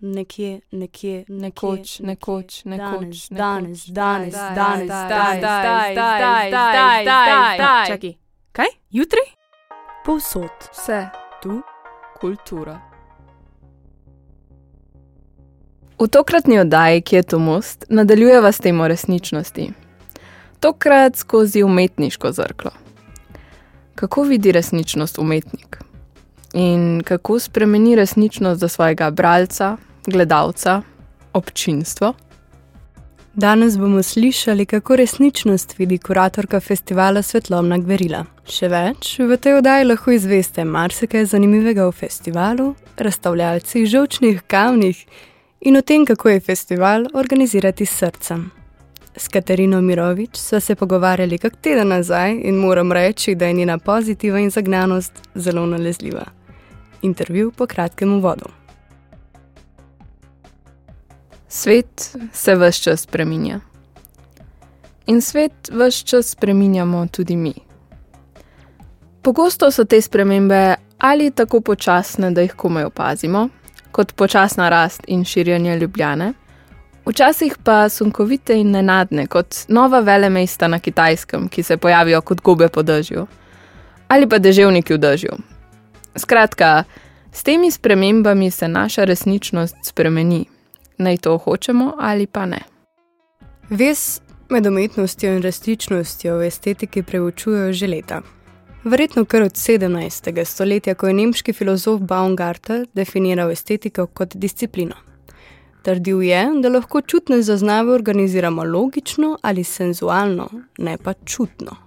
nekje, nekje, Nekoč, nekoč, nekoč, danes, danes, danes, zdaj, danes, zdaj, danes, zdaj, danes, zdaj, danes, danes. zdaj. Čakaj, kaj? Jutri? Povsod. Vse, Tu? kultura. V tokratni oddaji, ki je to most, nadaljujeva s temo resničnosti. Tokrat skozi umetniško zrklo. Kako vidi resničnost umetnik? In kako spremeni resničnost za svojega bralca, gledalca, občinstvo? Danes bomo slišali, kako resničnost vidi kuratorka festivala Svetlomna Gverila. Še več, v tej oddaji lahko izveste marsikaj zanimivega o festivalu, razstavljalcih žolčnih kamnih in o tem, kako je festival organizirati s srcem. S Katarino Mirovič sva se pogovarjali kak teden nazaj in moram reči, da je njena pozitiva in zagnanost zelo nalezljiva. Intervju po kratkem uvodu. Svet se vse čas spreminja. In svet vse čas spreminjamo tudi mi. Pogosto so te spremembe ali tako počasne, da jih komaj opazimo, kot počasna rast in širjenje ljubljane, včasih pa sunkovite in nenadne, kot nova velemesta na kitajskem, ki se pojavijo kot gobe po dežju, ali pa deževniki v dežju. Skratka, s temi spremembami se naša resničnost spremeni naj to hočemo ali pa ne. Ves med umetnostjo in resničnostjo v estetiki preučujejo že leta. Verjetno kar od 17. stoletja, ko je nemški filozof Baumgarten definiral estetiko kot disciplino. Trdil je, da lahko čutne zaznave organiziramo logično ali senzualno, ne pa čutno.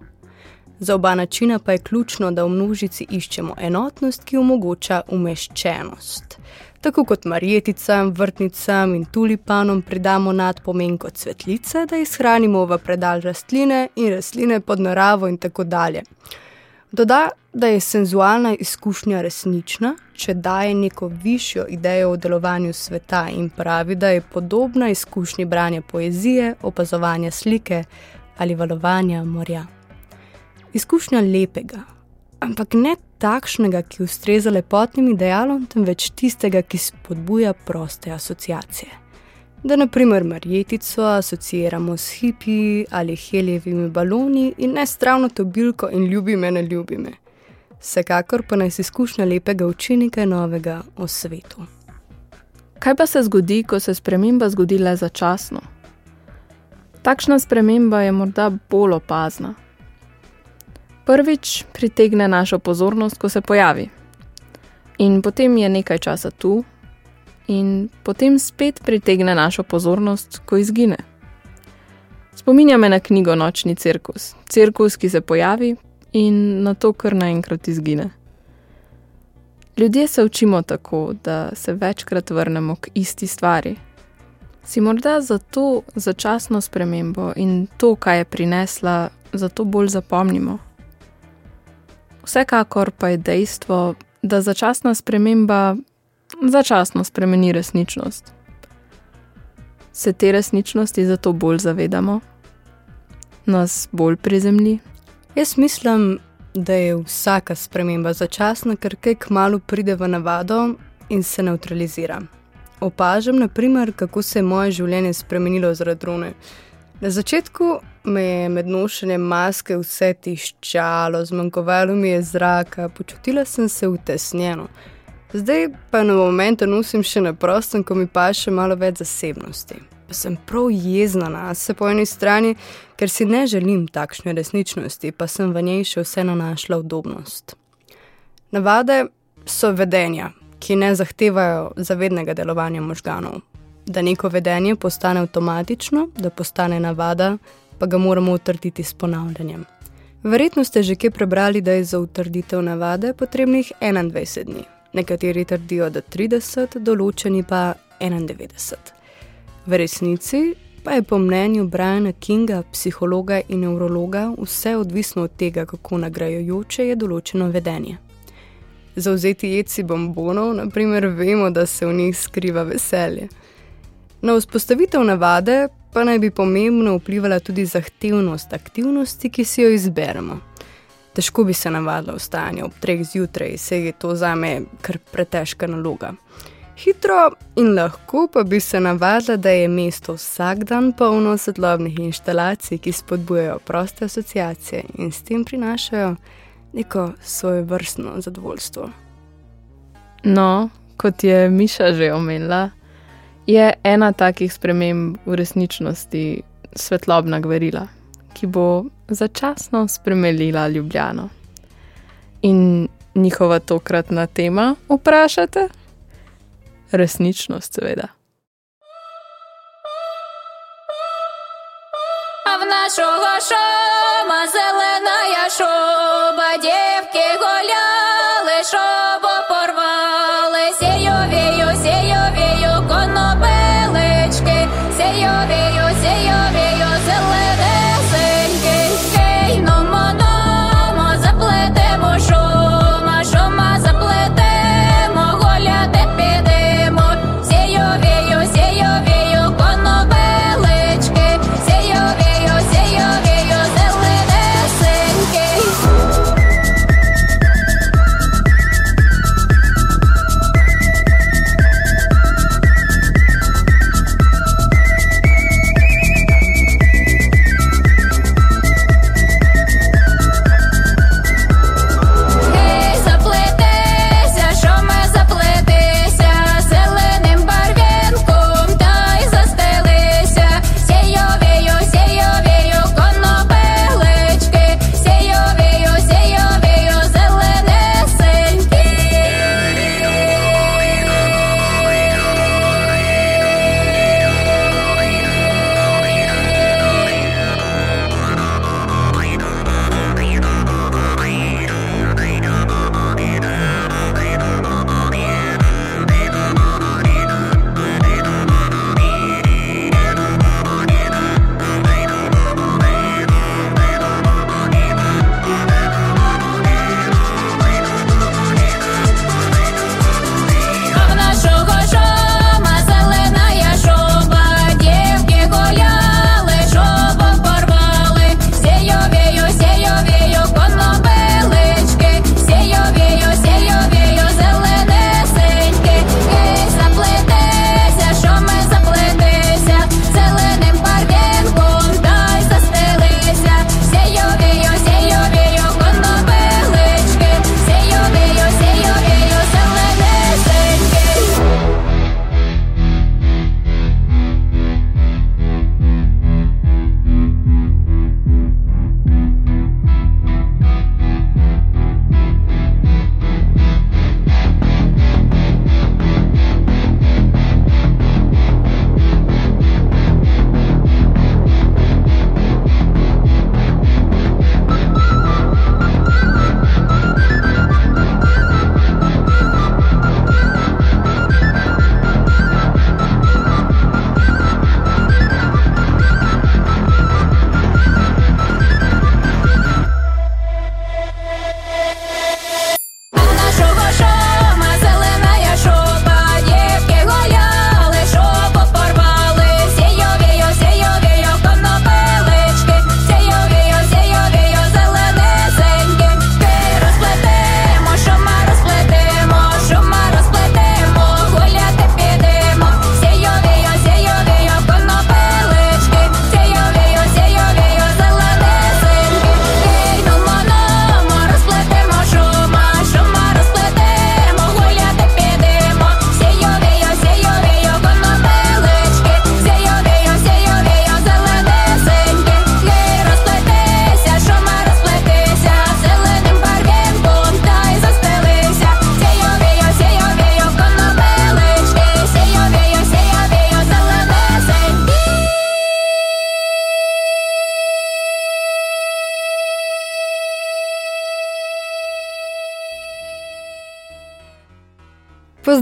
Za oba načina pa je ključno, da v množici iščemo enotnost, ki omogoča umeščenost. Tako kot marjeticam, vrtnicam in tulipanom pridamo nadpomen kot cvetlice, da jih shranimo v predal rastline in rastline pod naravo in tako dalje. Doda, da je senzualna izkušnja resnična, če daje neko višjo idejo o delovanju sveta in pravi, da je podobna izkušnji branja poezije, opazovanja slike ali valovanja morja. Izkušnja lepega, ampak ne takšnega, ki ustreza lepotnim idealom, temveč tistega, ki spodbuja proste asociacije. Da naprimer marjetico asociiramo s hipi ali helijevimi baloni in ne s travnato bilko in ljubi me, ne ljubi me. Vsekakor pa nas izkušnja lepega uči nekaj novega o svetu. Kaj pa se zgodi, ko se sprememba zgodi le začasno? Takšna sprememba je morda bolj opazna. Prvič pritegne našo pozornost, ko se pojavi, in potem je nekaj časa tu, in potem spet pritegne našo pozornost, ko izgine. Spominja me na knjigo Nočni cirkus, cirkus, ki se pojavi in na to kar naenkrat izgine. Ljudje se učimo tako, da se večkrat vrnemo k isti stvari. Si morda za to začasno spremembo in to, kaj je prinesla, zato bolj zapomnimo. Vsekakor pa je dejstvo, da začasna sprememba začasno spremeni resničnost. Se te resničnosti zato bolj zavedamo, nas bolj prizemlji. Jaz mislim, da je vsaka sprememba začasna, ker kaj kmalo pride v navado in se neutralizira. Opažam, naprimer, kako se je moje življenje spremenilo zaradi drone. Na začetku me je med nošenjem maske vse tiščalo, zmanjkovalo mi je zraka, počutila sem se utesnjeno. Zdaj pa na momente nosim še na prostem, ko mi pa še malo več zasebnosti. Pa sem prav jezna na se po eni strani, ker si ne želim takšne resničnosti, pa sem v njej še vseeno našla udobnost. Navade so vedenja, ki ne zahtevajo zavednega delovanja možganov. Da neko vedenje postane avtomatično, da postane navada, pa ga moramo utrditi s ponavljanjem. Verjetno ste že kje prebrali, da je za utrditev navade potrebnih 21 dni. Nekateri trdijo, da 30, določeni pa 91. V resnici pa je po mnenju Briana Kinga, psihologa in nevrologa, vse odvisno od tega, kako nagrajujoče je določeno vedenje. Zauzeti jedci bombonov, naprimer, vemo, da se v njih skriva veselje. Na vzpostavitev navade pa naj bi pomembno vplivala tudi zahtevnost aktivnosti, ki si jo izberemo. Težko bi se navadila vstajanje ob treh zjutraj, se je to za me kar pretežka naloga. Hitro in lahko pa bi se navadila, da je mesto vsak dan polno svetlobnih inštalacij, ki spodbujajo proste asociacije in s tem prinašajo neko svoje vrstno zadovoljstvo. No, kot je Miša že omenila, je ena takih sprememb v resničnosti svetlobna gverila, ki bo začasno spremenila Ljubljano. In njihova tokratna tema, vprašate? Resničnost, seveda. А в нашого шома зелена я шоба, дівки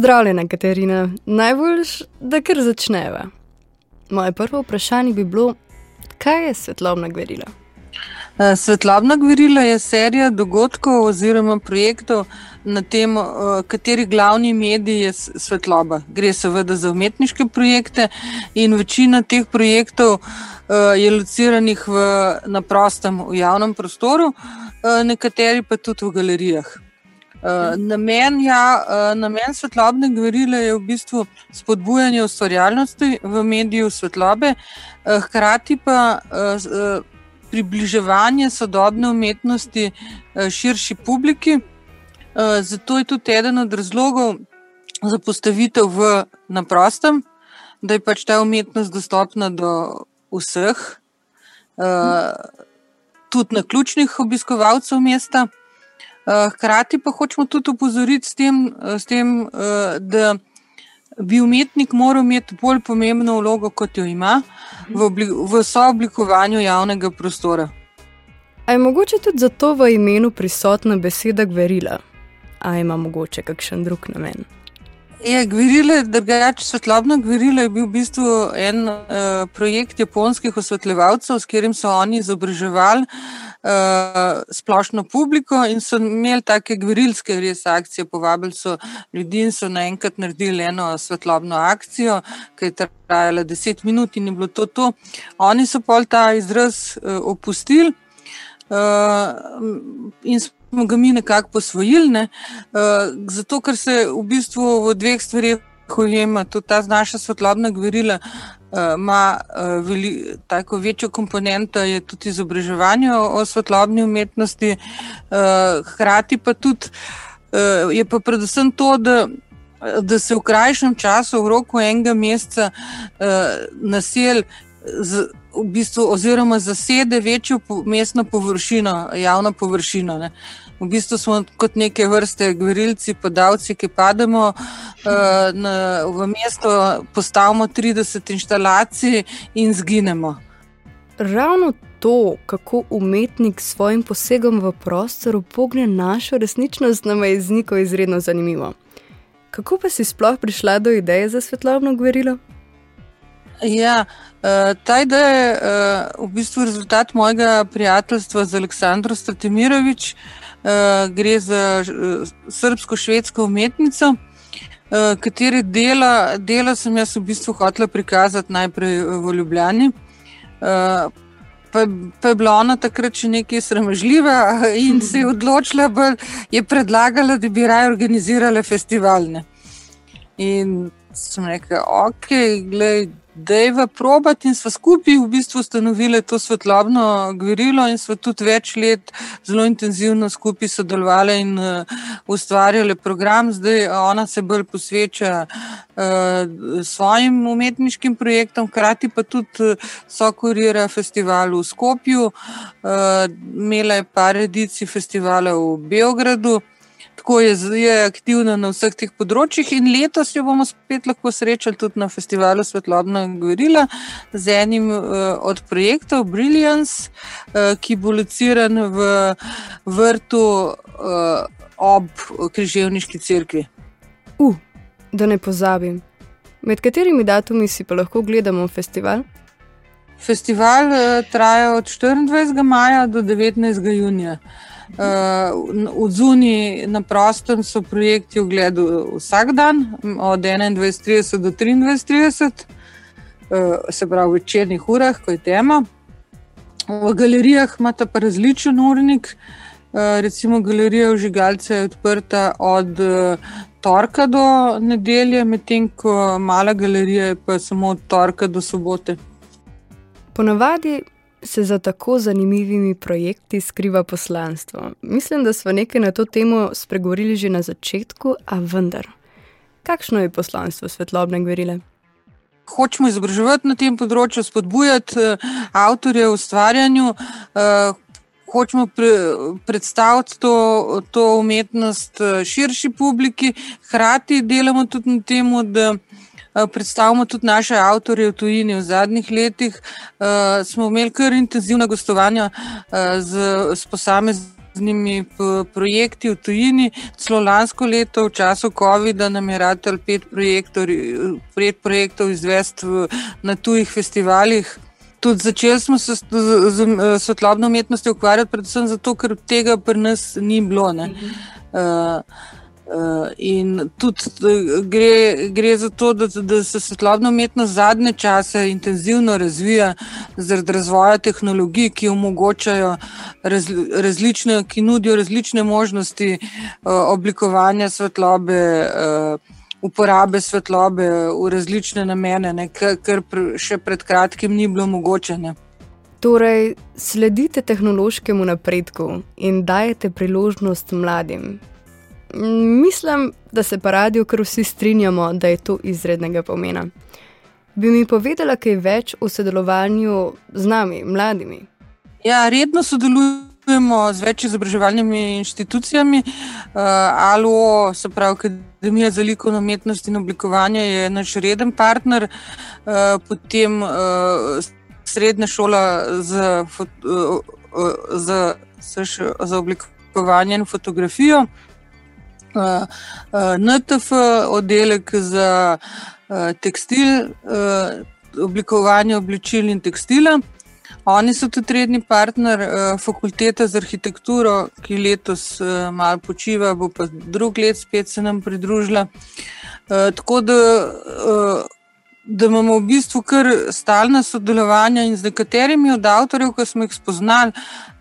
Pozdravljena, Katarina. Najboljš, da kar začneva. Moje prvo vprašanje bi bilo, kaj je svetlobna gverila? Eh, Svetlobna gverila je serija dogodkov oziroma projektov na temo, eh, kateri glavni medij je svetloba. Gre seveda za umetniške projekte in večina teh projektov eh, je lociranih v, na prostem, v javnem prostoru, nekateri pa tudi v galerijah. Uh, namen, ja, uh, namen svetlobne gverile je v bistvu spodbujanje ustvarjalnosti v mediju svetlobe, uh, hkrati pa približevanje sodobne umetnosti širši publiki. Zato je tudi eden od razlogov za postavitev v naprostem, da je pač ta umetnost dostopna do vseh, tudi na ključnih obiskovalcev mesta. Eh, hkrati pa hočemo tudi upozoriti s tem, eh, s tem eh, da bi umetnik moral imeti bolj pomembno vlogo, kot jo ima v, v sooblikovanju javnega prostora. A je mogoče tudi zato v imenu prisotna beseda gverila, a ima mogoče kakšen drug namen? Gverile, drugače, svetlobno gverilo je bil v bistvu en uh, projekt japonskih osvetljevalcev, s katerim so oni izobraževali uh, splošno publiko in so imeli take gverilske res akcije. Povabili so ljudi in so naenkrat naredili eno svetlobno akcijo, ki je trajala deset minut in je bilo to to. Oni so pol ta izraz uh, opustili. Uh, in smo ga mi nekako posvojili, ne? uh, zato ker se v bistvu v dveh stvareh ujema. Tudi ta naša svetlobna gverila uh, ima uh, veli, tako večjo komponento, je tudi izobraževanje o, o svetlobni umetnosti, uh, hkrati pa tudi uh, je pa predvsem to, da. Da se v krajšem času, v roku enega meseca, uh, naselje v bistvu, oziroma zasede večjo mestno površino, javno površino. Ne. V bistvu smo kot neke vrste gverilci, podavci, ki pademo uh, na, v mesto, postavimo 30 instalacij in zginemo. Ravno to, kako umetnik s svojim posegom v prostor upogne našo resničnost, nam je iz Niko izredno zanimivo. Kako pa si sploh prišla do ideje za svetlobno gverilo? Ja, uh, ta ideja je uh, v bistvu rezultat mojega prijateljstva z Aleksandrom Stratimirovičem. Uh, gre za srbsko-švedsko umetnico, kateri dela, dela sem jaz v bistvu hotela prikazati najprej v Ljubljani. Pa, pa je bila ona takrat še nekaj sramežljiva in se je odločila, da je predlagala, da bi raje organizirala festivalne. In sem rekla, ok, gledaj da je v probati in smo skupaj v bistvu ustanovili to svetlobno gverilo in smo tudi več let zelo intenzivno skupaj sodelovali in uh, ustvarjali program. Zdaj ona se bolj posveča uh, svojim umetniškim projektom, hkrati pa tudi sokurira festival v Skopju, uh, imela je par edicij festivala v Beogradu tako je, je aktivna na vseh teh področjih. In letos jo bomo spet lahko srečali tudi na festivalu Svetlobna Gorila z enim uh, od projektov Brilliance, uh, ki bo lociran v vrtu uh, ob Križevniški crkvi. Uh, da ne pozabim. Med katerimi datumi si pa lahko gledamo festival? Festival uh, traja od 24. maja do 19. junija. Uh, od zunaj na prostem so projekti v gledu vsak dan, od 21:30 do 23:30, uh, se pravi v večernih urah, ko je tema. V galerijah imate pa različen urnik. Uh, recimo, galerija v Žigalce je odprta od uh, torka do nedelje, medtem ko mala galerija je pa samo od torka do sobote. Ponavadi se za tako zanimivimi projekti skriva poslanstvo. Mislim, da smo nekaj na to temo spregovorili že na začetku, a vendar. Kakšno je poslanstvo svetlobne gverile? Hočemo izobraževati na tem področju, spodbujati uh, avtorje v ustvarjanju, uh, hočemo pre, predstaviti to, to umetnost uh, širši publiki, hkrati delamo tudi na tem, da Eh, predstavimo tudi naše avtorje v tujini. V zadnjih letih uh, smo imeli kar intenzivna gostovanja uh, z, z posameznimi projekti v tujini. Celo lansko leto, v času COVID-a, nam je ratelj pet projektov, pet projektov izvesti na tujih festivalih. Tudi začeli smo se z svetlobno umetnostjo ukvarjati, predvsem zato, ker tega pri nas ni bilo. Uh, Uh, in tudi gre, gre za to, da, da se svetlobna umetnost zadnje čase intenzivno razvija zaradi razvoja tehnologij, ki omogočajo raz, različne, ki nudijo različne možnosti uh, oblikovanja svetlobe. Uh, Uporabe svetlobe v različne namene, ne, kar še pred kratkim ni bilo mogoče. Ne. Torej, sledite tehnološkemu napredku in dajete priložnost mladim, Mislim, da se pa radijo, ker vsi strinjamo, da je to izrednega pomena. Bi mi povedala kaj več o sodelovanju z nami, mladimi? Ja, redno sodelujemo z več izobraževalnimi inštitucijami. Uh, ALO, se pravi Akademija za likovno umetnost in oblikovanje, je naš reden partner, uh, potem uh, srednja šola za, uh, uh, za, za oblikovanje in fotografijo. NTF, oddelek za tekstil, oblikovanje obličil in tekstila. Oni so tudi redni partner fakultete za arhitekturo, ki letos malo počiva, bo pa drug let spet se nam pridružila. Tako da da imamo v bistvu kar stalna sodelovanja in z nekaterimi od avtorjev, ki smo jih spoznali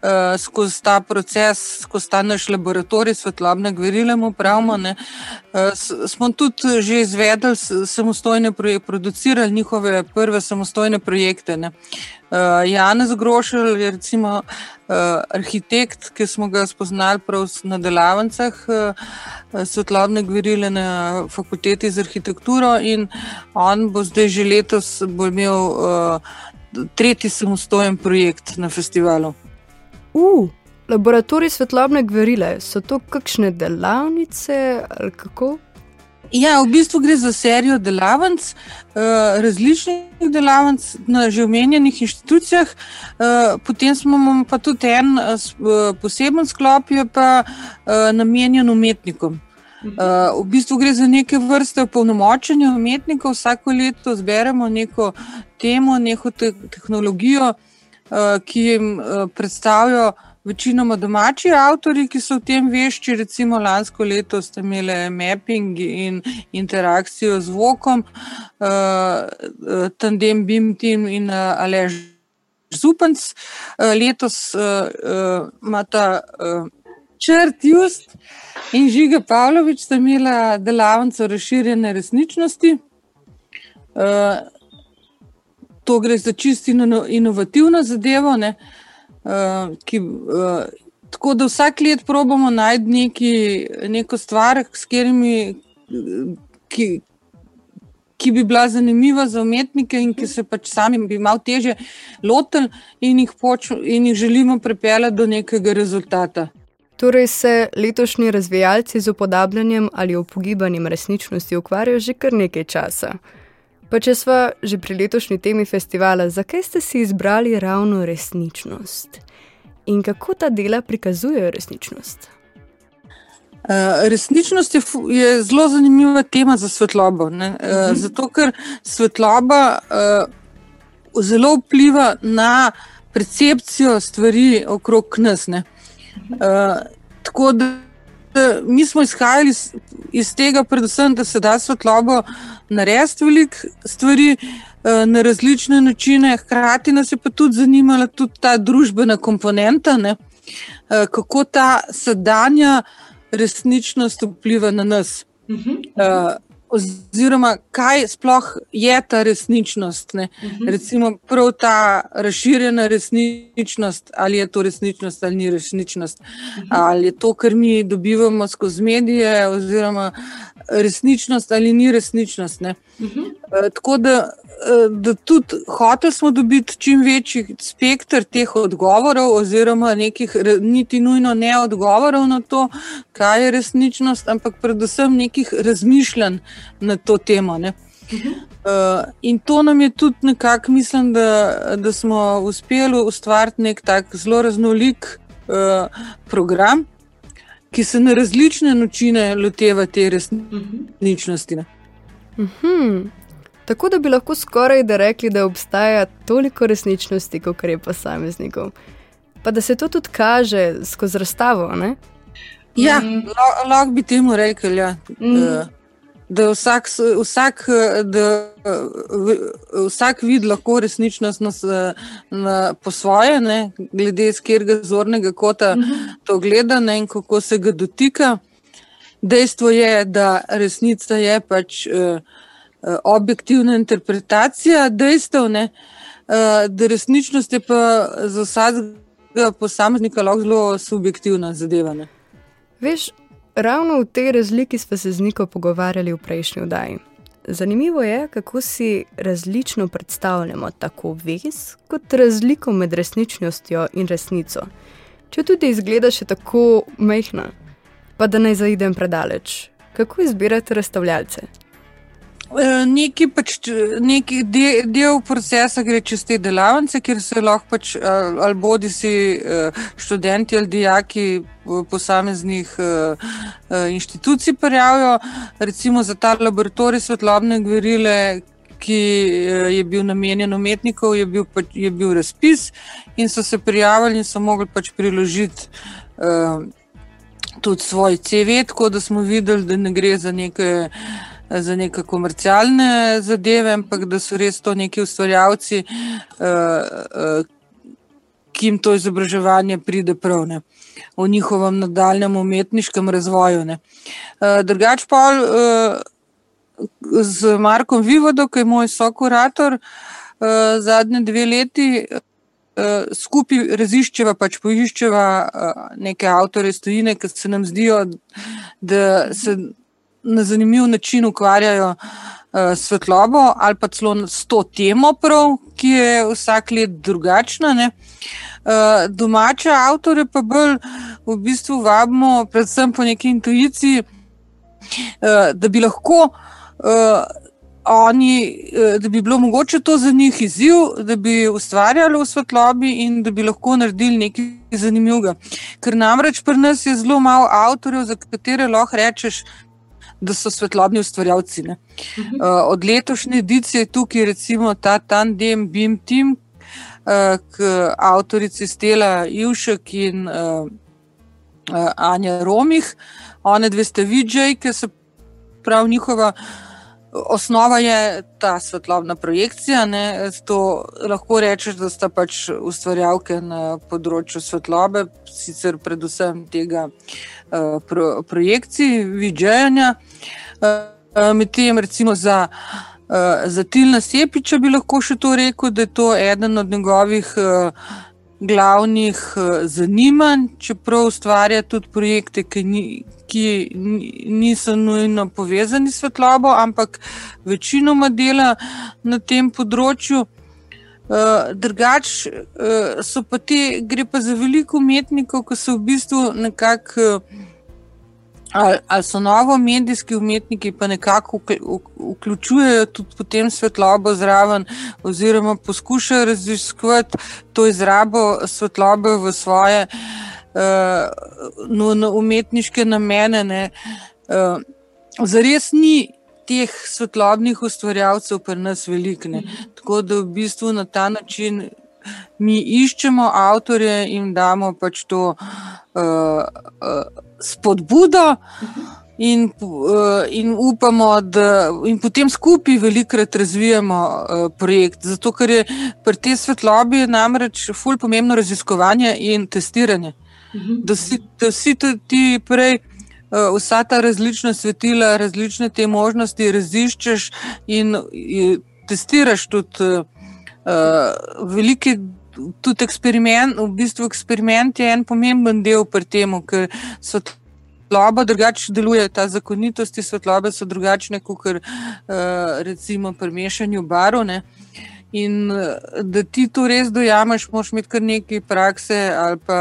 uh, skozi ta proces, skozi ta naš laboratorij svetlobne gverile, pravimo, ne, uh, smo tudi že izvedli samostojne projekte, producirali njihove prve samostojne projekte. Ne. Uh, Janez Grošelj je recimo uh, arhitekt, ki smo ga spoznali prav na delavnicah uh, svetlobne gverile na fakulteti za arhitekturo in on bo zdaj že letos imel uh, tretji samostojen projekt na festivalu. Uh, laboratorij svetlobne gverile, so to kakšne delavnice ali kako? Ja, v bistvu gre za serijo delavnic, uh, različnih delavnic na že omenjenih inštitucijah, uh, potem smo pa tudi en uh, poseben sklop, ki je pa namenjen umetnikom. Uh, v bistvu gre za neke vrste polnomočenja umetnikov, vsako leto zberemo neko temo, neko te tehnologijo, uh, ki jim uh, predstavljajo večinoma domači avtori, ki so v tem vešči, recimo lansko leto ste imeli mapping in interakcijo z zvokom, uh, tandem Bim Team in uh, Alež Zupanc. Uh, letos imata uh, uh, črt Just in Žiga Pavlović, sta imela delavnico razširjene resničnosti. Uh, to gre za čisto inovativno zadevo. Ne? uh, ki, uh, tako da vsak let probujemo najti neki, neko stvar, s katerimi. Ki, Ki bi bila zanimiva za umetnike, in ki se pač sami bi malo teže lotili, in jih, poč, in jih želimo pripeljati do nekega rezultata. Torej se letošnji razvijalci z upodabljanjem ali upogibanjem resničnosti ukvarjajo že kar nekaj časa. Pa če smo že pri letošnji temi festivala, zakaj ste si izbrali ravno resničnost in kako ta dela prikazujejo resničnost? Uh, resničnost je, je zelo zanimiva tema za svetlobo. Uh, uh, zato, ker svetloba uh, zelo vpliva na percepcijo stvari okrog nas. Uh, tako da mi smo izhajali iz, iz tega, predvsem, da se da svetlobo narediti veliko stvari uh, na različne načine, hkrati nas je pa tudi zanimala tudi ta družbena komponenta, ne, uh, kako ta sedanja resničnost vpliva na nas. Uh -huh. Oziroma kaj sploh je ta resničnost. Uh mhm. -huh. Recimo, prav ta razširjena resničnost, ali je to resničnost ali ni resničnost, uh mhm. -huh. ali je to, kar mi dobivamo skozi medije, oziroma resničnost ali ni resničnost. Uh -huh. uh, tako da Eh, da tudi hoteli smo dobiti čim večji spektr teh odgovorov, oziroma nekih, niti nujno ne odgovorov na to, kaj je resničnost, ampak predvsem nekih razmišljanj na to temo. Ne. Uh, in to nam je tudi nekako, mislim, da, da smo uspeli ustvariti nek tak zelo raznolik uh, program, ki se na različne načine loteva te resničnosti. Uh -huh. Tako da bi lahko skoraj da rekli, da obstaja toliko resničnosti, kot je posameznikov. Pa da se to tudi kaže skozi razstavo. Ne? Ja, Mm. lahko bi temu rekel, ja. Mm. Eh, da vsak, vsak, eh, da, eh, vsak vid lahko resničnost nas, eh, na, po svoje, ne, glede z katerega zornega kota Mhm. to gleda ne, in kako se ga dotika. Dejstvo je, da resnica je pač uh, objektivna interpretacija dejstev, ne, uh, da resničnost je pa za vsakega posameznika lahko zelo subjektivna zadeva. Ne. Veš, ravno v tej razliki smo se z Niko pogovarjali v prejšnji oddaji. Zanimivo je, kako si različno predstavljamo tako vez, kot razliko med resničnostjo in resnico. Če tudi izgleda še tako mehna, pa da ne zaidem predaleč. Kako izbirate razstavljalce? Eh, Neki pač, č- neki de, del procesa gre čez te delavnice, kjer se lahko pač, ali, ali bodi si eh, študenti ali dijaki posameznih eh, eh, inštitucij prijavijo, recimo za ta laboratorij svetlobne gverile. Ki eh, je bil namenjen umetnikom, je bil, pač, je bil razpis, in so se prijavili, in so mogli pač priložiti uh, tudi svoj CV, tako da smo videli, da ne gre za neke za neke komercialne zadeve, ampak da so res to neki ustvarjalci, uh, uh, ki jim to izobraževanje pride prav ne, v njihovem nadaljem umetniškem razvoju. Uh, drugač pa z Markom Vivodo, ki je moj sokurator zadnje dve leti. Skupaj raziščeva, pač poiščeva neke avtore iz tujine, ki se nam zdijo, da se na zanimiv način ukvarjajo uh, svetlobo ali pa celo s to temo, prav, ki je vsak let drugačna. Ne. Uh, domače avtore pa bolj v bistvu vabimo, predvsem po neki intuiciji, uh, da bi lahko. Uh, Oni, da bi bilo mogoče to za njih izziv, da bi ustvarjali v svetlobi in da bi lahko naredili nekaj zanimivega. Ker namreč pri nas je zelo malo avtorjev, za katere lahko rečeš, da so svetlobni ustvarjalci. Ne. Uh, od letošnje edicije je tukaj recimo ta tandem Beam Team, uh, k avtorici Stela Ivšek in uh, uh, Anja Romih. One dve ste vidžej, ki se prav njihova. Osnova je ta svetlobna projekcija. Ne, to lahko rečeš, da sta pač ustvarjalke na področju svetlobe, sicer predvsem tega uh, pro, projekcij, vidžejanja. Uh, Medtem, recimo za, uh, za Tilna Sepiča, bi lahko še to rekel, da je to eden od njegovih uh, glavnih uh, zanimanj, čeprav ustvarja tudi projekte, ki ni ki niso nujno povezani s svetlobo, ampak večinoma dela na tem področju. Uh, drugač uh, so pa te, gre pa za veliko umetnikov, ki so v bistvu nekako, ali, ali so novo medijski umetniki, pa nekako vključujejo tudi potem svetlobo zraven, oziroma poskušajo raziskovati to izrabo svetlobe v svoje uh, no, no, umetniške namene. Uh, zares ni teh svetlobnih ustvarjalcev pri nas veliko. Tako da v bistvu na ta način mi iščemo avtorje in damo pač to uh, uh, spodbudo. In, uh, in upamo, da in potem skupaj velikokrat razvijamo uh, projekt. Zato, ker je pri tej svetlobi namreč fulj pomembno raziskovanje in testiranje. Da si, da si ti prej uh, vsa ta različna svetila, različne te možnosti raziščeš in, in testiraš tudi uh, velike. Tudi eksperiment, v bistvu eksperiment je en pomemben del pri tem, ker svetloba drugače deluje, ta zakonitosti svetlobe so drugačne kot uh, recimo pri mešanju barov. In da ti to res dojameš, moraš imeti kar nekaj prakse ali pa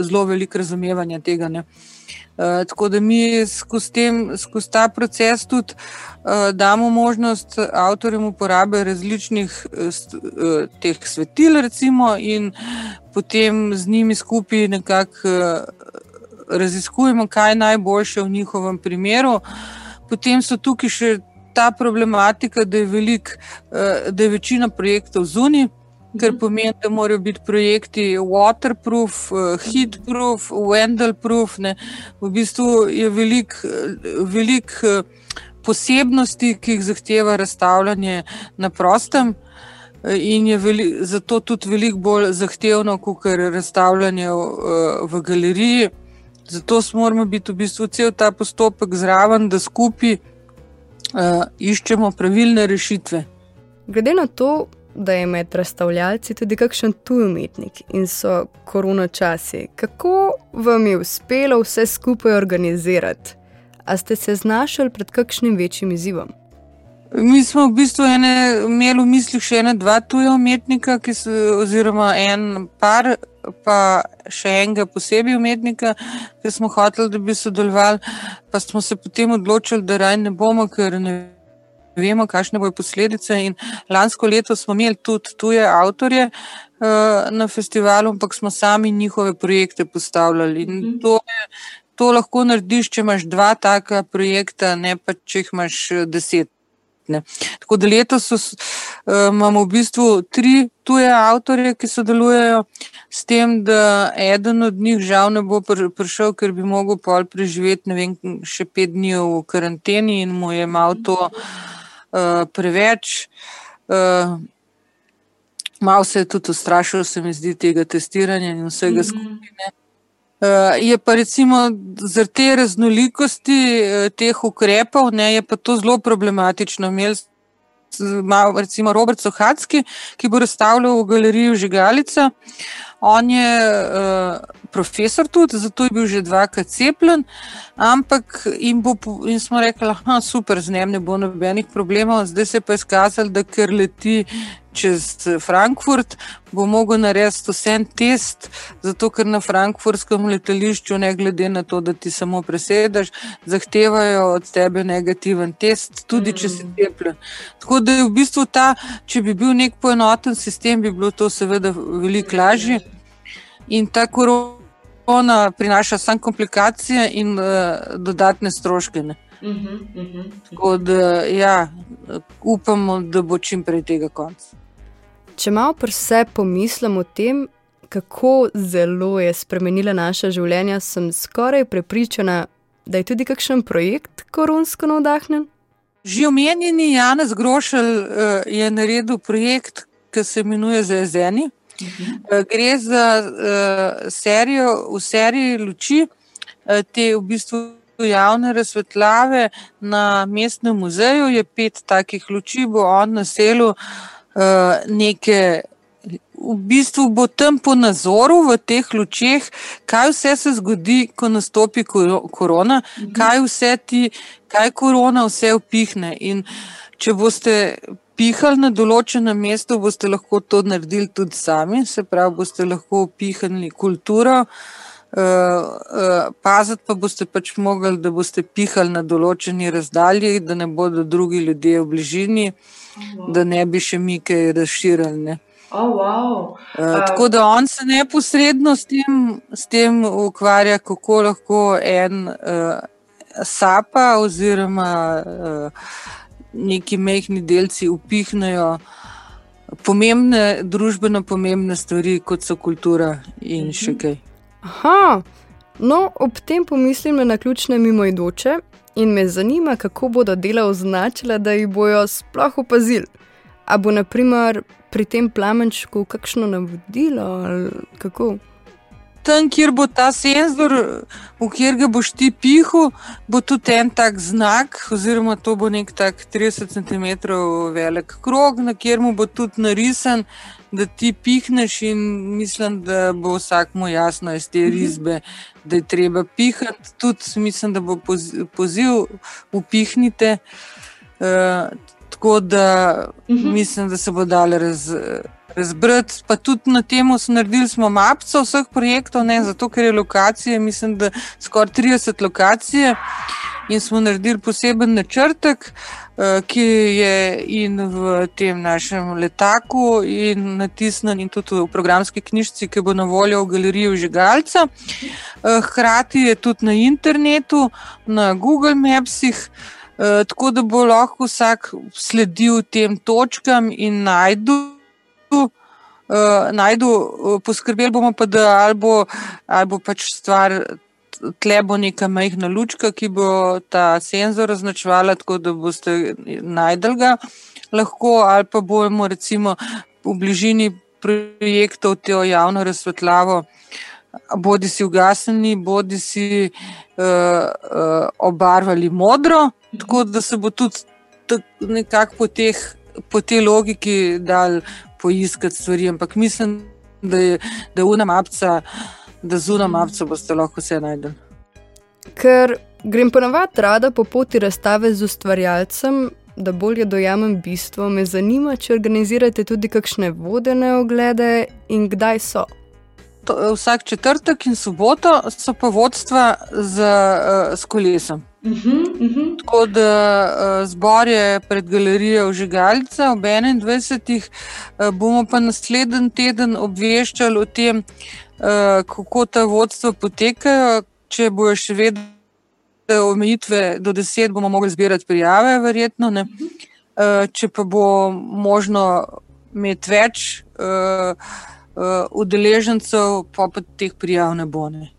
zelo veliko razumevanja tega. Ne. Uh, tako da mi skozi, skozi ta proces tudi uh, damo možnost avtorjem uporabe različnih uh, teh svetil, recimo, in potem z njimi skupaj nekako raziskujemo, kaj je najboljše v njihovem primeru. Potem so tukaj še ta problematika, da je, velik, da je večina projektov zunaj. Kar pomeni, da morajo biti projekti waterproof, eh, heatproof, wendelproof. Ne. V bistvu je veliko velik eh, posebnosti, ki jih zahteva razstavljanje na prostem. eh, In je veli, zato tudi veliko bolj zahtevno, kot je razstavljanje v, v galeriji. Zato moramo biti v bistvu cel ta postopek zraven, da skupaj uh, iščemo pravilne rešitve. Glede na to, da je med razstavljalci tudi kakšen tuj umetnik in so korona časi, kako vam je uspelo vse skupaj organizirati? A ste se znašli pred kakšnim večjim izzivom? Mi smo v bistvu ene, imeli v mislih še ena, dva tuja umetnika, so, oziroma en par, pa še enega posebej umetnika, ki smo hoteli, da bi sodelovali, pa smo se potem odločili, da raj ne bomo, ker ne vemo, kakšne bodo posledice. In lansko leto smo imeli tudi tuje avtorje uh, na festivalu, ampak smo sami njihove projekte postavljali. In to je. To lahko narediš, če imaš dva taka projekta, ne pa če jih imaš eh, deset. Ne. Tako da letos so, uh, imamo v bistvu tri tuje avtorje, ki sodelujejo, s tem, da eden od njih žal ne bo pr prišel, ker bi mogel pol preživeti vem, še pet dni v karanteni in mu je malo to uh, preveč. Uh, Malo se je tudi ustrašil, se mi zdi, tega testiranja in vsega skupine. Uh, je pa recimo zaradi te raznolikosti uh, teh ukrepov, ne, je pa to zelo problematično. Imeli smo recimo Robert Sohacki, ki bo razstavljal v galeriji Žigalica. On je uh, profesor tudi, zato je bil že dvakrat cepljen, ampak jim, bo, jim smo rekli, da je super, z njim ne bo nobenih problemov. Zdaj se je pa izkazalo, da ker leti čez Frankfurt, bo mogel narediti vse en test, zato ker na frankfurtskem letališču, ne glede na to, da ti samo presedeš, zahtevajo od tebe negativen test, tudi če si cepljen. Tako da je v bistvu ta, če bi bil nek poenoten sistem, bi bilo to seveda veliko lažje. In ta korona prinaša samo komplikacije in uh, dodatne stroške. Ne. Tako da, ja, upamo, da bo čim prej tega konca. Če malo pri sebi pomislim o tem, kako zelo je spremenila naša življenja, sem skoraj prepričana, da je tudi kakšen projekt koronsko navdahnjen. Že omenjeni Janez Grošelj uh, je naredil projekt, ki se imenuje Zezeni. Uh, gre za uh, serijo, v seriji luči, te v bistvu javne razsvetljave na mestnem muzeju. Je pet takih luči, bo on naselil uh, neke. V bistvu bo tam po nazoru v teh lučeh, kaj vse se zgodi, ko nastopi koro- korona, kaj vse ti, kaj korona vse upihne. In če boste pihali na določenem mestu, boste lahko to naredili tudi sami, se pravi, boste lahko upihnili kulturo. Uh, paziti pa boste pač mogli, da boste pihali na določeni razdalji, da ne bodo drugi ljudje v bližini, da ne bi še mi kaj razširili. Oh, wow. Uh, tako da on se neposredno s tem, s tem ukvarja, kako lahko en uh, sapa oziroma uh, neki mehki delci upihnejo pomembne, družbeno pomembne stvari, kot so kultura in še kaj. Aha, no, ob tem pomislim na naključne mimoidoče in me zanima, kako bodo dela označila, da jih bojo sploh opazili. A bo naprimer pri tem plamenčku kakšno navodilo ali kako? Tam, kjer bo ta senzor, v katerega boš ti pihal, bo tudi en tak znak, oziroma to bo nek tak 30 cm velik krog, na katerem bo tudi narisan, da ti pihneš, in mislim, da bo vsakmu jasno iz te risbe, da je treba pihati. Tudi mislim, da bo poz- poziv, upihnite. Uh, tako da mislim, da se bo dalo raz, razbrati. Pa tudi na tem smo naredili smo mapico vseh projektov, ne, zato ker je lokacije, mislim, da skoraj 30 lokacij. In smo naredili poseben načrtek, eh, ki je in v tem našem letaku, in natisnjen, in tudi v programski knjižici, ki bo na voljo v galeriji Žigalca. Eh, Hkrati je tudi na internetu, na Google Mapsih. Eh, tako da bo lahko vsak sledil tem točkam in najdu uh, najdu, uh, poskrbeli bomo pa, da ali bo, ali bo pač stvar. Tle bo neka majhna lučka, ki bo ta senzor označevala, tako da boste najdel ga lahko, ali pa bomo recimo v bližini projektov to javno razsvetljavo, bodi si ugasnili, bodi si uh, uh, obarvali modro, tako da se bo tudi nekako po, po tej logiki dal poiskati stvari. Ampak mislim, da je da unamapca, da z unamapca boste lahko vse najdel. Ker grem ponavadi rada po poti razstave z ustvarjalcem, da bolje dojamem bistvo, me zanima, če organizirate tudi kakšne vodene oglede in kdaj so. To, vsak četrtek in soboto so pa vodstva z, uh, s kolesom. Uh -huh, uh -huh. Tako da uh, zbor je pred galerijo Žigalca ob 21. Uh, bomo pa naslednji teden obveščali o tem, kako ta vodstva potekajo, če bojo še vedno omejitve do deset, bomo mogli zbirati prijave, verjetno. Ne. Eh, če pa bo možno imeti več udeležencev, pa pa teh prijav ne bo. Ne.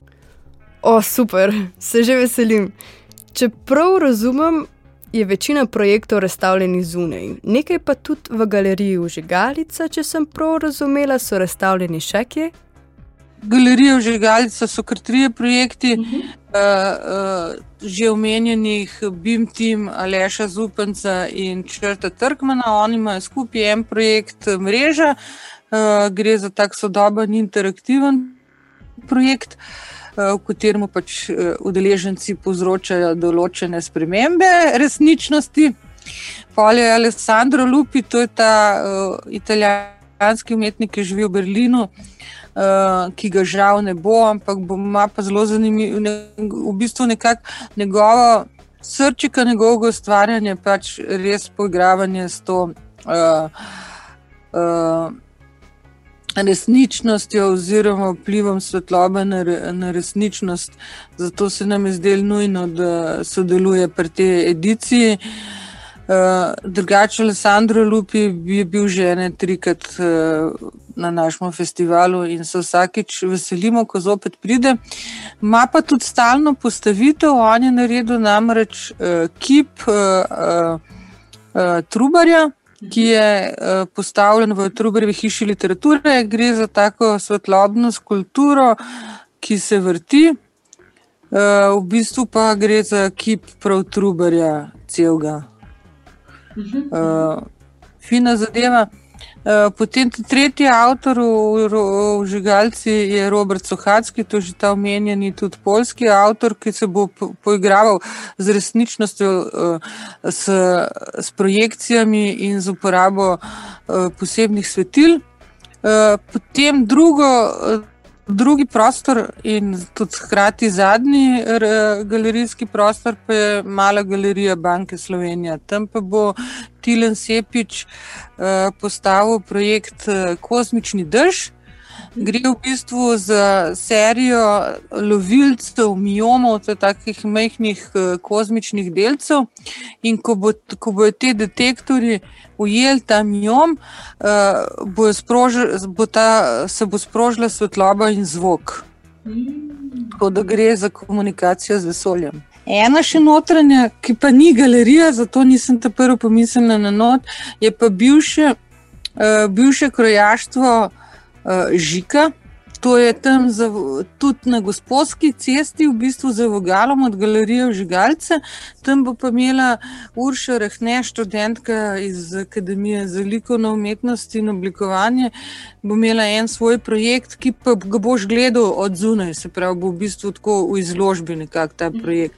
O, super, se že veselim. Če prav razumem, je večina projektov razstavljenih zunaj, nekaj pa tudi v galeriji Užigalica, če sem prav razumela, so razstavljeni še kje. Galerija Užigalica so kar trije projekti. Uh -huh. uh, uh, že omenjenih BIM Team, Aleša Zupanca in Črta Trkmana. Oni imajo skupaj en projekt mreža, uh, gre za tak sodoben interaktiven projekt. V katerem pač udeleženci povzročajo določene spremembe resničnosti. Polje Alessandro Lupi, to je ta uh, italijanski umetnik, ki živi v Berlinu, uh, ki ga žal ne bo, ampak bo ima pa zelo zanimivo, ne, v bistvu nekako njegovo srčika, njegovega ustvarjanja, pač res poigravanje s to. Uh, uh, Resničnostjo, oziroma vplivom svetlobe na, na resničnost, zato se nam je zdelo nujno, da sodeluje pri tej ediciji. Uh, drugače, Alessandro Lupi je bil že ne trikrat uh, na našem festivalu in se vsakič veselimo, ko zopet pride. Ma pa tudi stalno postavitev, on je naredil namreč uh, kip uh, uh, uh, Trubarja. Ki je uh, postavljen v Trubarjevi hiši literature, gre za tako svetlobno skulpturo, ki se vrti, uh, v bistvu pa gre za kip prav Trubarja, celega. Uh, fina zadeva. Eh, potem tretji avtor v, v Žigalci je Robert Sohacki, to je že ta omenjeni tudi polski avtor, ki se bo poigraval z resničnostjo, eh, s, s projekcijami in z uporabo eh, posebnih svetil. Potem drugo, drugi prostor in tudi hkrati zadnji galerijski prostor, pa je mala galerija Banke Slovenije. Tam pa bo Tilen Sepič uh, postavil projekt uh, Kozmični dež. Gre v bistvu za serijo lovilcev, miomov, takih majhnih uh, kozmičnih delcev. In ko, bo, ko bodo ti detektori ujeli ta miom, uh, bo sprožil, bo ta, se bo sprožila svetloba in zvok. Tako da gre za komunikacijo z vesoljem. Ena še notranja, ki pa ni galerija, zato nisem ta prvi pomislila na not, je pa bivše, uh, bivše krojaštvo Žika. To je tam za, tudi na gospodski cesti, v bistvu za vogalom od galerije Žigalce. Tam bo pa imela Urša Rehne, študentka iz Akademije za likovno umetnost in oblikovanje, bo imela en svoj projekt, ki pa ga boš gledal od zunaj, se pravi, bo v bistvu tako v izložbi nekako ta projekt.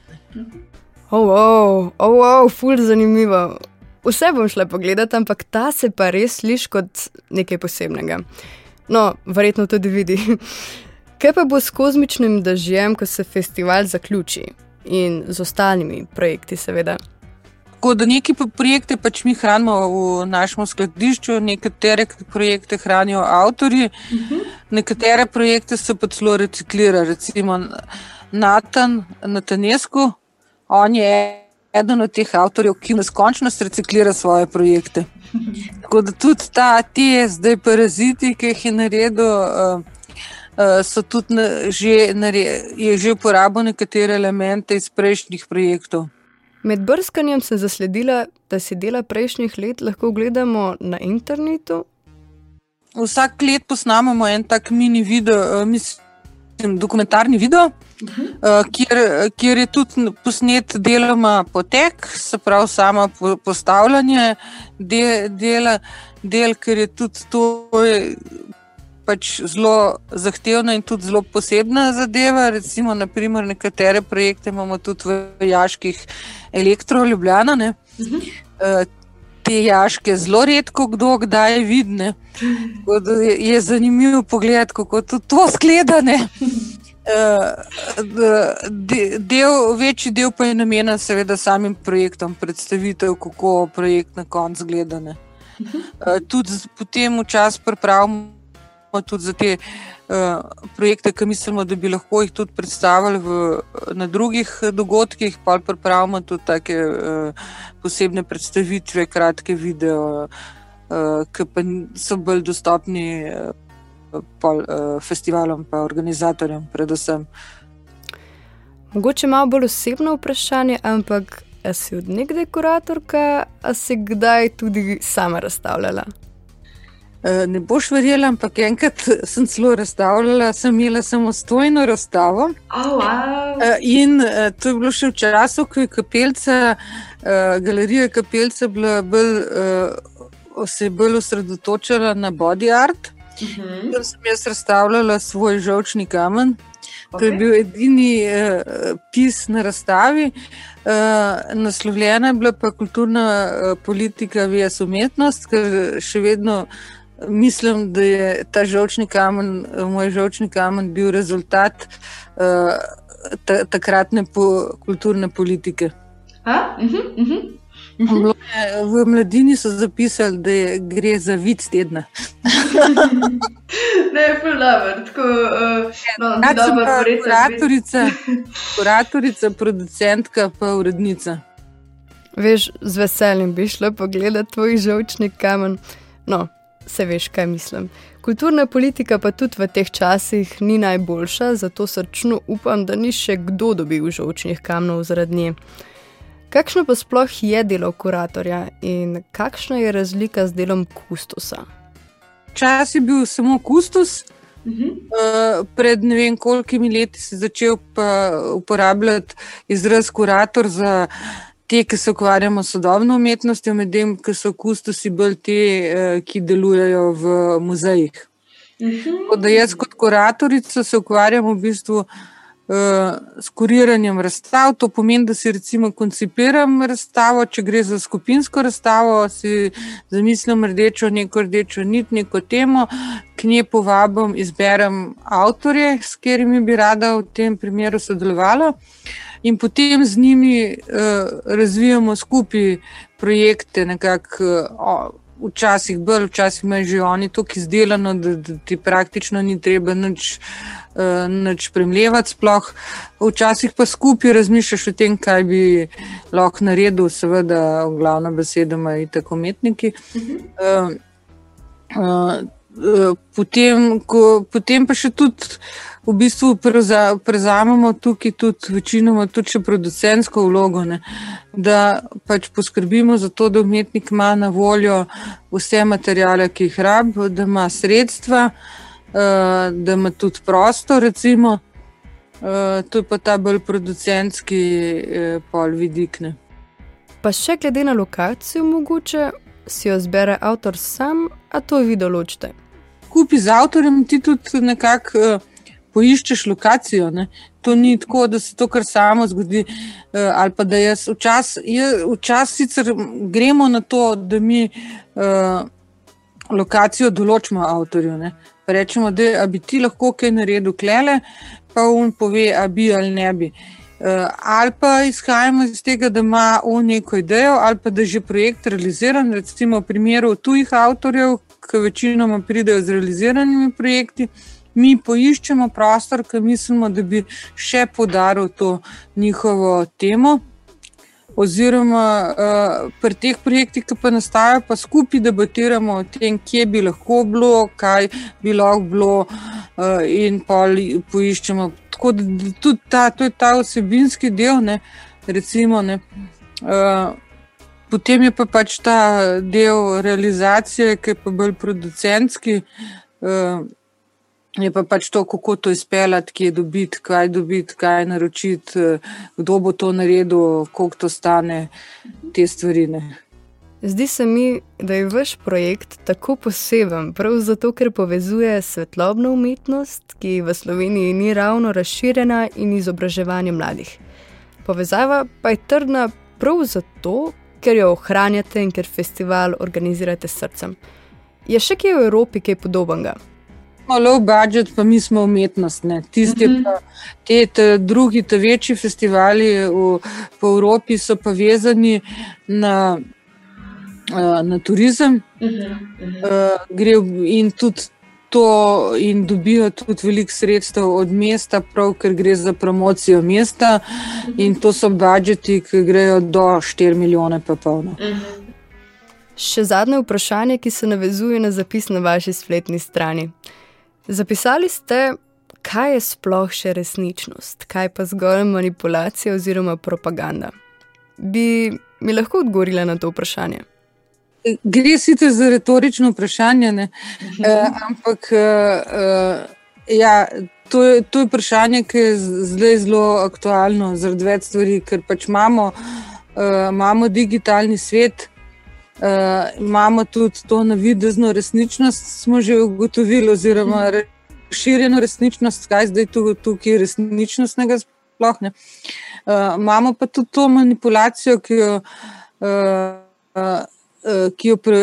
Oh, oh, oh, oh ful zanimivo. Vse bom šla pogledat, ampak ta se pa res sliši kot nekaj posebnega. No, verjetno tudi vidi. Kaj pa bo s kozmičnim dežjem, ko se festival zaključi in z ostalimi projekti, seveda? Tako da neki projekte pač mi hranimo v našem skladišču, nekatere projekte hranijo avtori, uh mhm. -huh. nekatere projekte se pa celo reciklira. Recimo Natan, Natanesku, on je eden od teh avtorjev, ki neskončnost reciklira svoje projekte. Tako da tudi ta, te zdaj paraziti, ki jih je naredil, uh, so tudi na, že, je že uporabil nekatere elemente iz prejšnjih projektov. Med brskanjem sem zasledila, da si dela prejšnjih let lahko gledamo na internetu. Vsak let posnamemo en tak mini video, uh, mislim, dokumentarni video. Uh -huh. uh, kjer, kjer je tudi posnet deloma potek, se pravi, samo po, postavljanje de, dela, del, ker je tudi to je pač zelo zahtevna in tudi zelo posebna zadeva. Recimo, naprimer, nekatere projekte imamo tudi v Jaških elektroljubljana. Uh -huh. uh, te jaške zelo redko kdo kdaj vidne. Je, zanimivo pogled, kako to, to skleda. Del, večji del pa je namenjen, seveda, samim projektom, predstavitev, kako projekt na koncu gleda. Tudi potem včasih pripravimo tudi za te uh, projekte, ki mislimo, da bi lahko jih tudi predstavili v, na drugih dogodkih, pa pripravimo tudi take uh, posebne predstavitve, kratke video, uh, ki pa so bolj dostopni uh, pol, uh, festivalom in organizatorjem, predvsem. Mogoče malo bolj osebno vprašanje, ampak si od nekdaj kuratorka, a si kdaj tudi sama razstavljala? Eh, ne boš verjela, ampak enkrat sem celo razstavljala, sem imela samostojno razstavo. Oh, wow. In eh, to je bilo še v času, ko je kapelca, galerija kapelca bila bolj, se je bolj osredotočila na body art. Uh -huh. Tam sem jaz razstavljala svoj žočni kamen. Okay. To je bil edini uh, pis na razstavi. Uh, naslovljena je bila pa kulturna uh, politika, vijaz umetnost, ker še vedno Mislim, da je ta žočni kamen, moj žočni kamen, bil rezultat ta, takratne po, kulturne politike. A? Uh -huh, uh -huh. V mladini so zapisali, da je, gre za vid tedna. ne, fulano, tako da uh, no, je to kuratorica, kuratorica, producentka, pa urednica. Veš, z veseljem bi šla pogledat tvoj žočni kamen. No, se veš, kaj mislim. Kulturna politika pa tudi v teh časih ni najboljša, zato srčno upam, da ni še kdo dobil žočnih kamnov zaradi nje. Kakšno pa sploh je delo kuratorja in kakšna je razlika z delom kustosa? Čas je bil samo kustos. Uh -huh. uh, pred ne vem kolikimi leti si začel uporabljati izraz kurator za te, ki se ukvarjamo s sodobno umetnostjo, medtem ko so kustosi bolj te, eh, ki delujejo v muzejih. Mhm. Da jaz kot kuratorica se ukvarjam v bistvu uh, s kuriranjem razstav. To pomeni, da si recimo koncipiram razstavo, če gre za skupinsko razstavo, si zamislim rdečo, neko rdečo nit, neko temo, k njej povabim, izberem avtorje, s katerimi bi rada v tem primeru sodelovala. In potem z njimi uh, razvijamo skupaj projekte, nekako. Uh, Včasih bolj, včasih imajo že oni to izdelano, da, da ti praktično ni treba nič, uh, nič premljevati. Sploh. Včasih pa skupaj razmišljaš o tem, kaj bi lahko naredil, seveda, glavna beseda imajo tako umetniki. Uh, uh, potem, ko, potem pa še tudi v bistvu preza, prezamemo tukaj tudi večinoma tudi še producentsko vlogo, ne? da pač poskrbimo za to, da umetnik ima na voljo vse materijale, ki jih rabi, da ima sredstva, uh, da ima tudi prostor, recimo. Uh, to je pa ta bolj producentski pol vidikne. Pa še glede na lokacijo, mogoče si jo zbere avtor sam, a to vi določite. Kupi z avtorjem ti tudi nekako. Uh, poiščeš lokacijo. Ne? To ni tako, da se to kar samo zgodi. Uh, ali pa da jaz včasih včas sicer gremo na to, da mi uh, lokacijo določimo avtorju. Ne? Rečemo, da bi ti lahko kaj naredil, klele, pa on pove, a bi ali ne bi. Uh, ali pa izhajamo iz tega, da ima on neko idejo, ali pa da je že projekt realiziran, recimo v primeru tujih avtorjev, ki večinoma pridejo z realiziranimi projekti. Mi poiščemo prostor, ki mislimo, da bi še podaril to njihovo temo. oziroma uh, pri teh projektih, ki pa nastajajo, pa skupaj debatiramo o tem, kje bi lahko bilo, kaj bi lahko bilo, uh, in pa poiščemo. Tako da tudi ta, to je ta osebinski del, ne, recimo. Ne, uh, Potem je pa pač ta del realizacije, ki je pa bolj producentski, uh, je pa pač to, kako to izpeljati, kje dobiti, kaj dobiti, kaj naročiti, uh, kdo bo to naredil, koliko to stane, te stvari. Ne. Zdi se mi, da je vaš projekt tako poseben, prav zato, ker povezuje svetlobno umetnost, ki v Sloveniji ni ravno razširjena, in izobraževanje mladih. Povezava pa je trdna prav zato, ker jo ohranjate in ker festival organizirate s srcem. Je še kje v Evropi kaj podobnega? Smo low budget, pa mi smo umetnost. ne. Tisti, Mhm. pa, te, te drugi, te večji festivali v, po Evropi so pa vezani na, eh, na turizem. Mhm, mhm. Uh, gre in tudi to, in dobijo tudi veliko sredstev od mesta, prav ker gre za promocijo mesta. In to so budžeti, ki grejo do 4 milijone, pa polno. Še zadnje vprašanje, ki se navezuje na zapis na vaši spletni strani. Zapisali ste, kaj je sploh še resničnost, kaj pa zgolj manipulacija oziroma propaganda. Bi mi lahko odgovorila na to vprašanje? Gre sicer za retorično vprašanje, ne? uh, ampak uh, ja, to, je, to je vprašanje, ki je zdaj zelo aktualno zaradi več stvari, ker pač imamo, uh, imamo digitalni svet. Uh, imamo tudi to navidezno resničnost, smo že ugotovili, oziroma razširjeno resničnost, kaj zdaj tu, tukaj resničnostnega sploh ne. Uh, imamo pa tudi to manipulacijo, ki jo, uh, uh, ki jo, pre,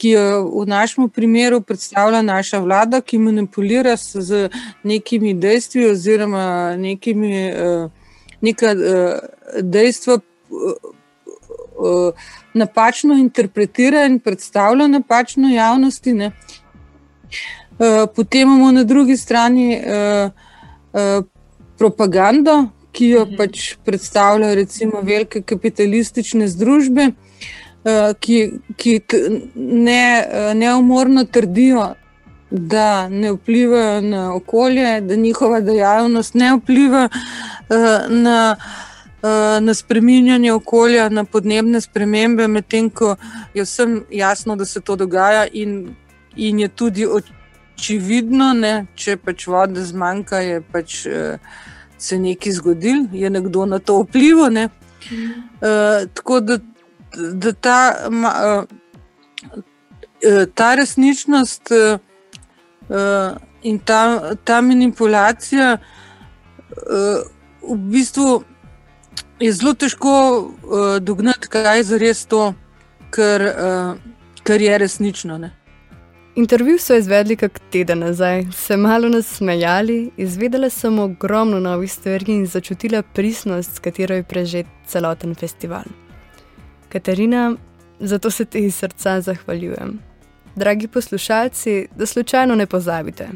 ki jo v našem primeru predstavlja naša vlada, ki manipulira s, z nekimi dejstvi oziroma nekimi uh, neka uh, dejstva. Napačno interpretira in predstavlja napačno javnosti. Ne. Potem imamo na drugi strani propagando, ki jo Mhm. pač predstavljajo recimo velike kapitalistične združbe, ki, ki t- ne, uh, neumorno trdijo, da ne vplivajo na okolje, da njihova dejavnost ne vpliva uh, na eh, na spreminjanje okolja, na podnebne spremembe, medtem ko je vsem jasno, da se to dogaja, in, in je tudi očividno, ne, če pač vode zmanjka, je pač eh, se nekaj zgodil, je nekdo na to vplival. Ne. Uh, tako da, da ta, ma, uh, ta resničnost uh, in ta, ta manipulacija v bistvu je zelo težko dognati, kaj je zares to, kar, kar je resnično. Ne. Intervju so izvedli kak teden nazaj, se malo nasmejali, izvedela sem ogromno novih stvari in začutila pristnost, s katero je prežet celoten festival. Katarina, zato se ti iz srca zahvaljujem. Dragi poslušalci, da slučajno ne pozabite.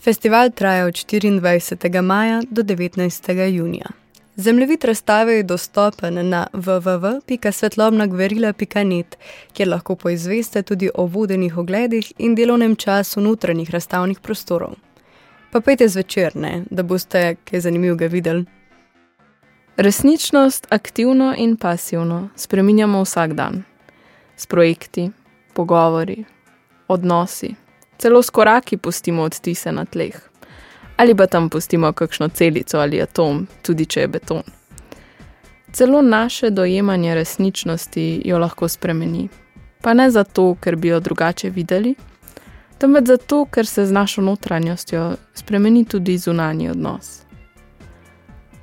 Festival traja od 24. maja do 19. junija. Zemljevid razstave je dostopen na www.svetlobnagverila.net, kjer lahko poizveste tudi o vodenih ogledih in delovnem času notranjih razstavnih prostorov. Pa pejte zvečer, ne, da boste kaj zanimivega videli. Resničnost aktivno in pasivno spreminjamo vsak dan. S projekti, pogovori, odnosi, celo s koraki pustimo odtise na tleh. Ali pa tam pustimo kakšno celico ali atom, tudi če je beton. Celo naše dojemanje resničnosti jo lahko spremeni. Pa ne zato, ker bi jo drugače videli, temveč zato, ker se z našo notranjostjo spremeni tudi zunanji odnos.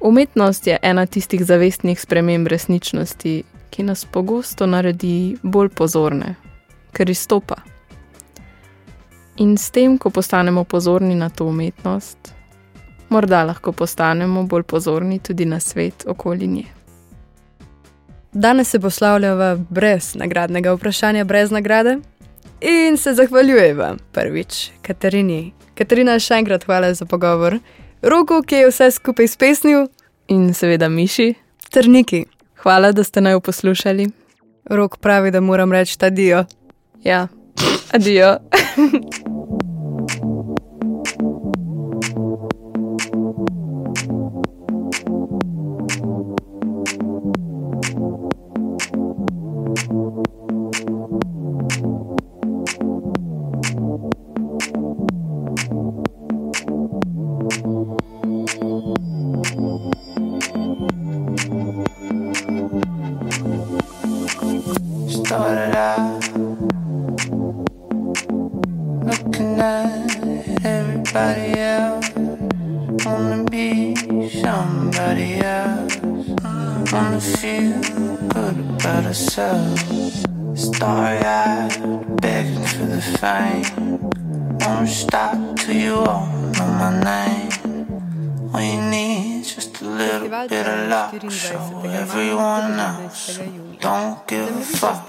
Umetnost je ena tistih zavestnih sprememb resničnosti, ki nas pogosto naredi bolj pozorne, ker izstopa. In s tem, ko postanemo pozorni na to umetnost, morda lahko postanemo bolj pozorni tudi na svet okoli nje. Danes se poslavljava brez nagradnega vprašanja, brez nagrade in se zahvaljujeva prvič Katarini. Katarina, še enkrat hvala za pogovor. Roku, ki je vse skupaj spesnil, In seveda miši. Ter Niki. Hvala, da ste naj poslušali. Rok pravi, da moram reči adijo. Ja, adijo. alive. Looking at everybody else. Wanna be somebody else. Wanna feel good about ourselves. Starry eyed, begging for the fame. Won't stop you all know my name. We need just a little bit of luck. Show everyone else don't give a fuck.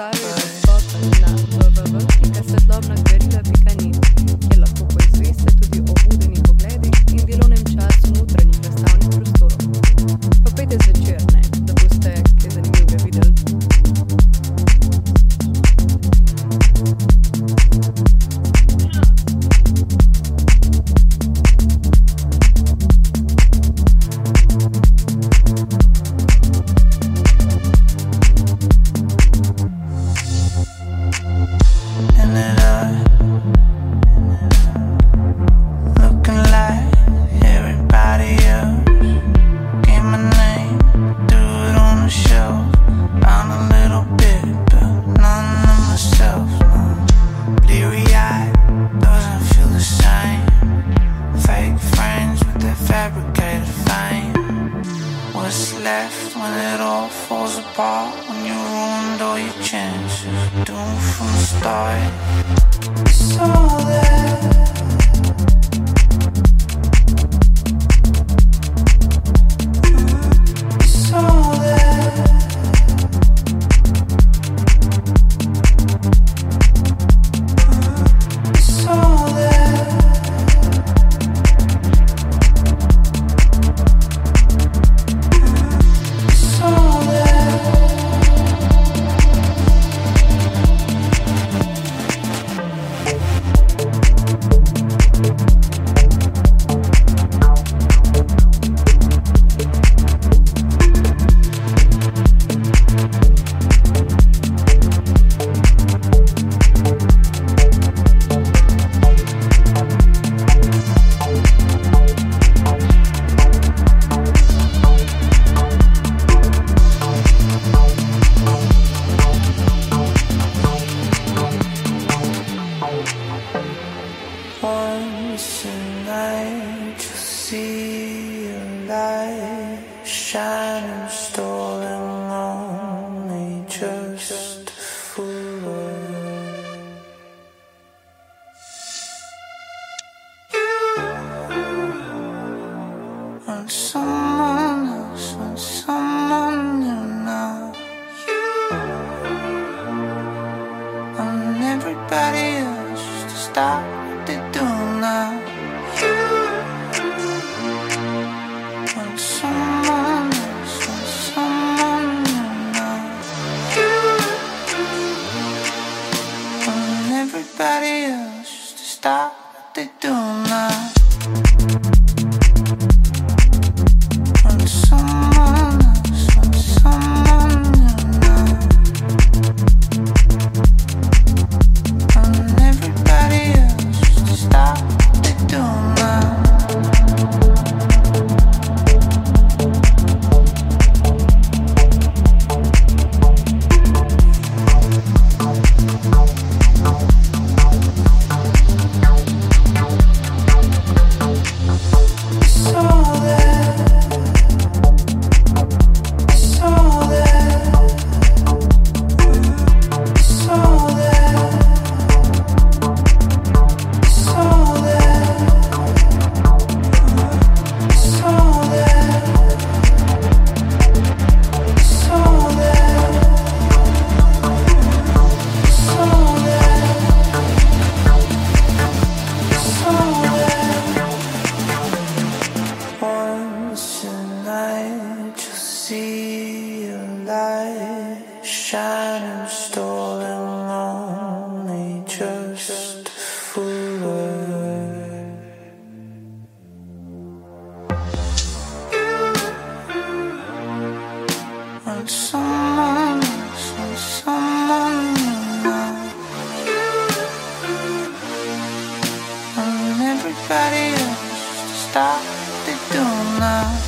everybody else to stop They don't now.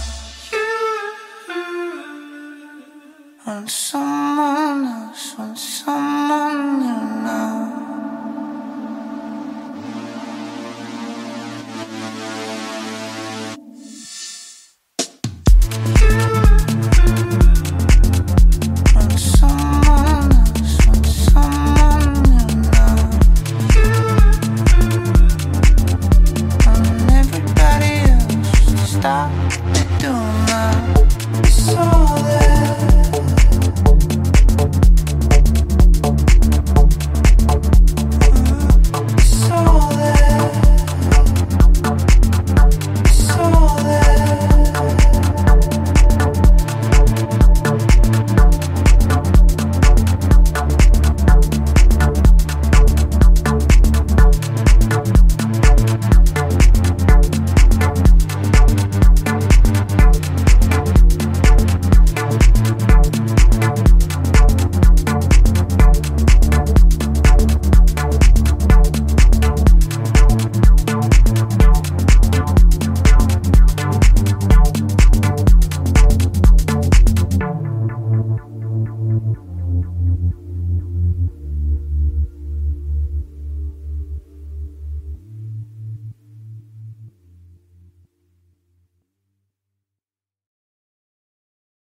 You, on some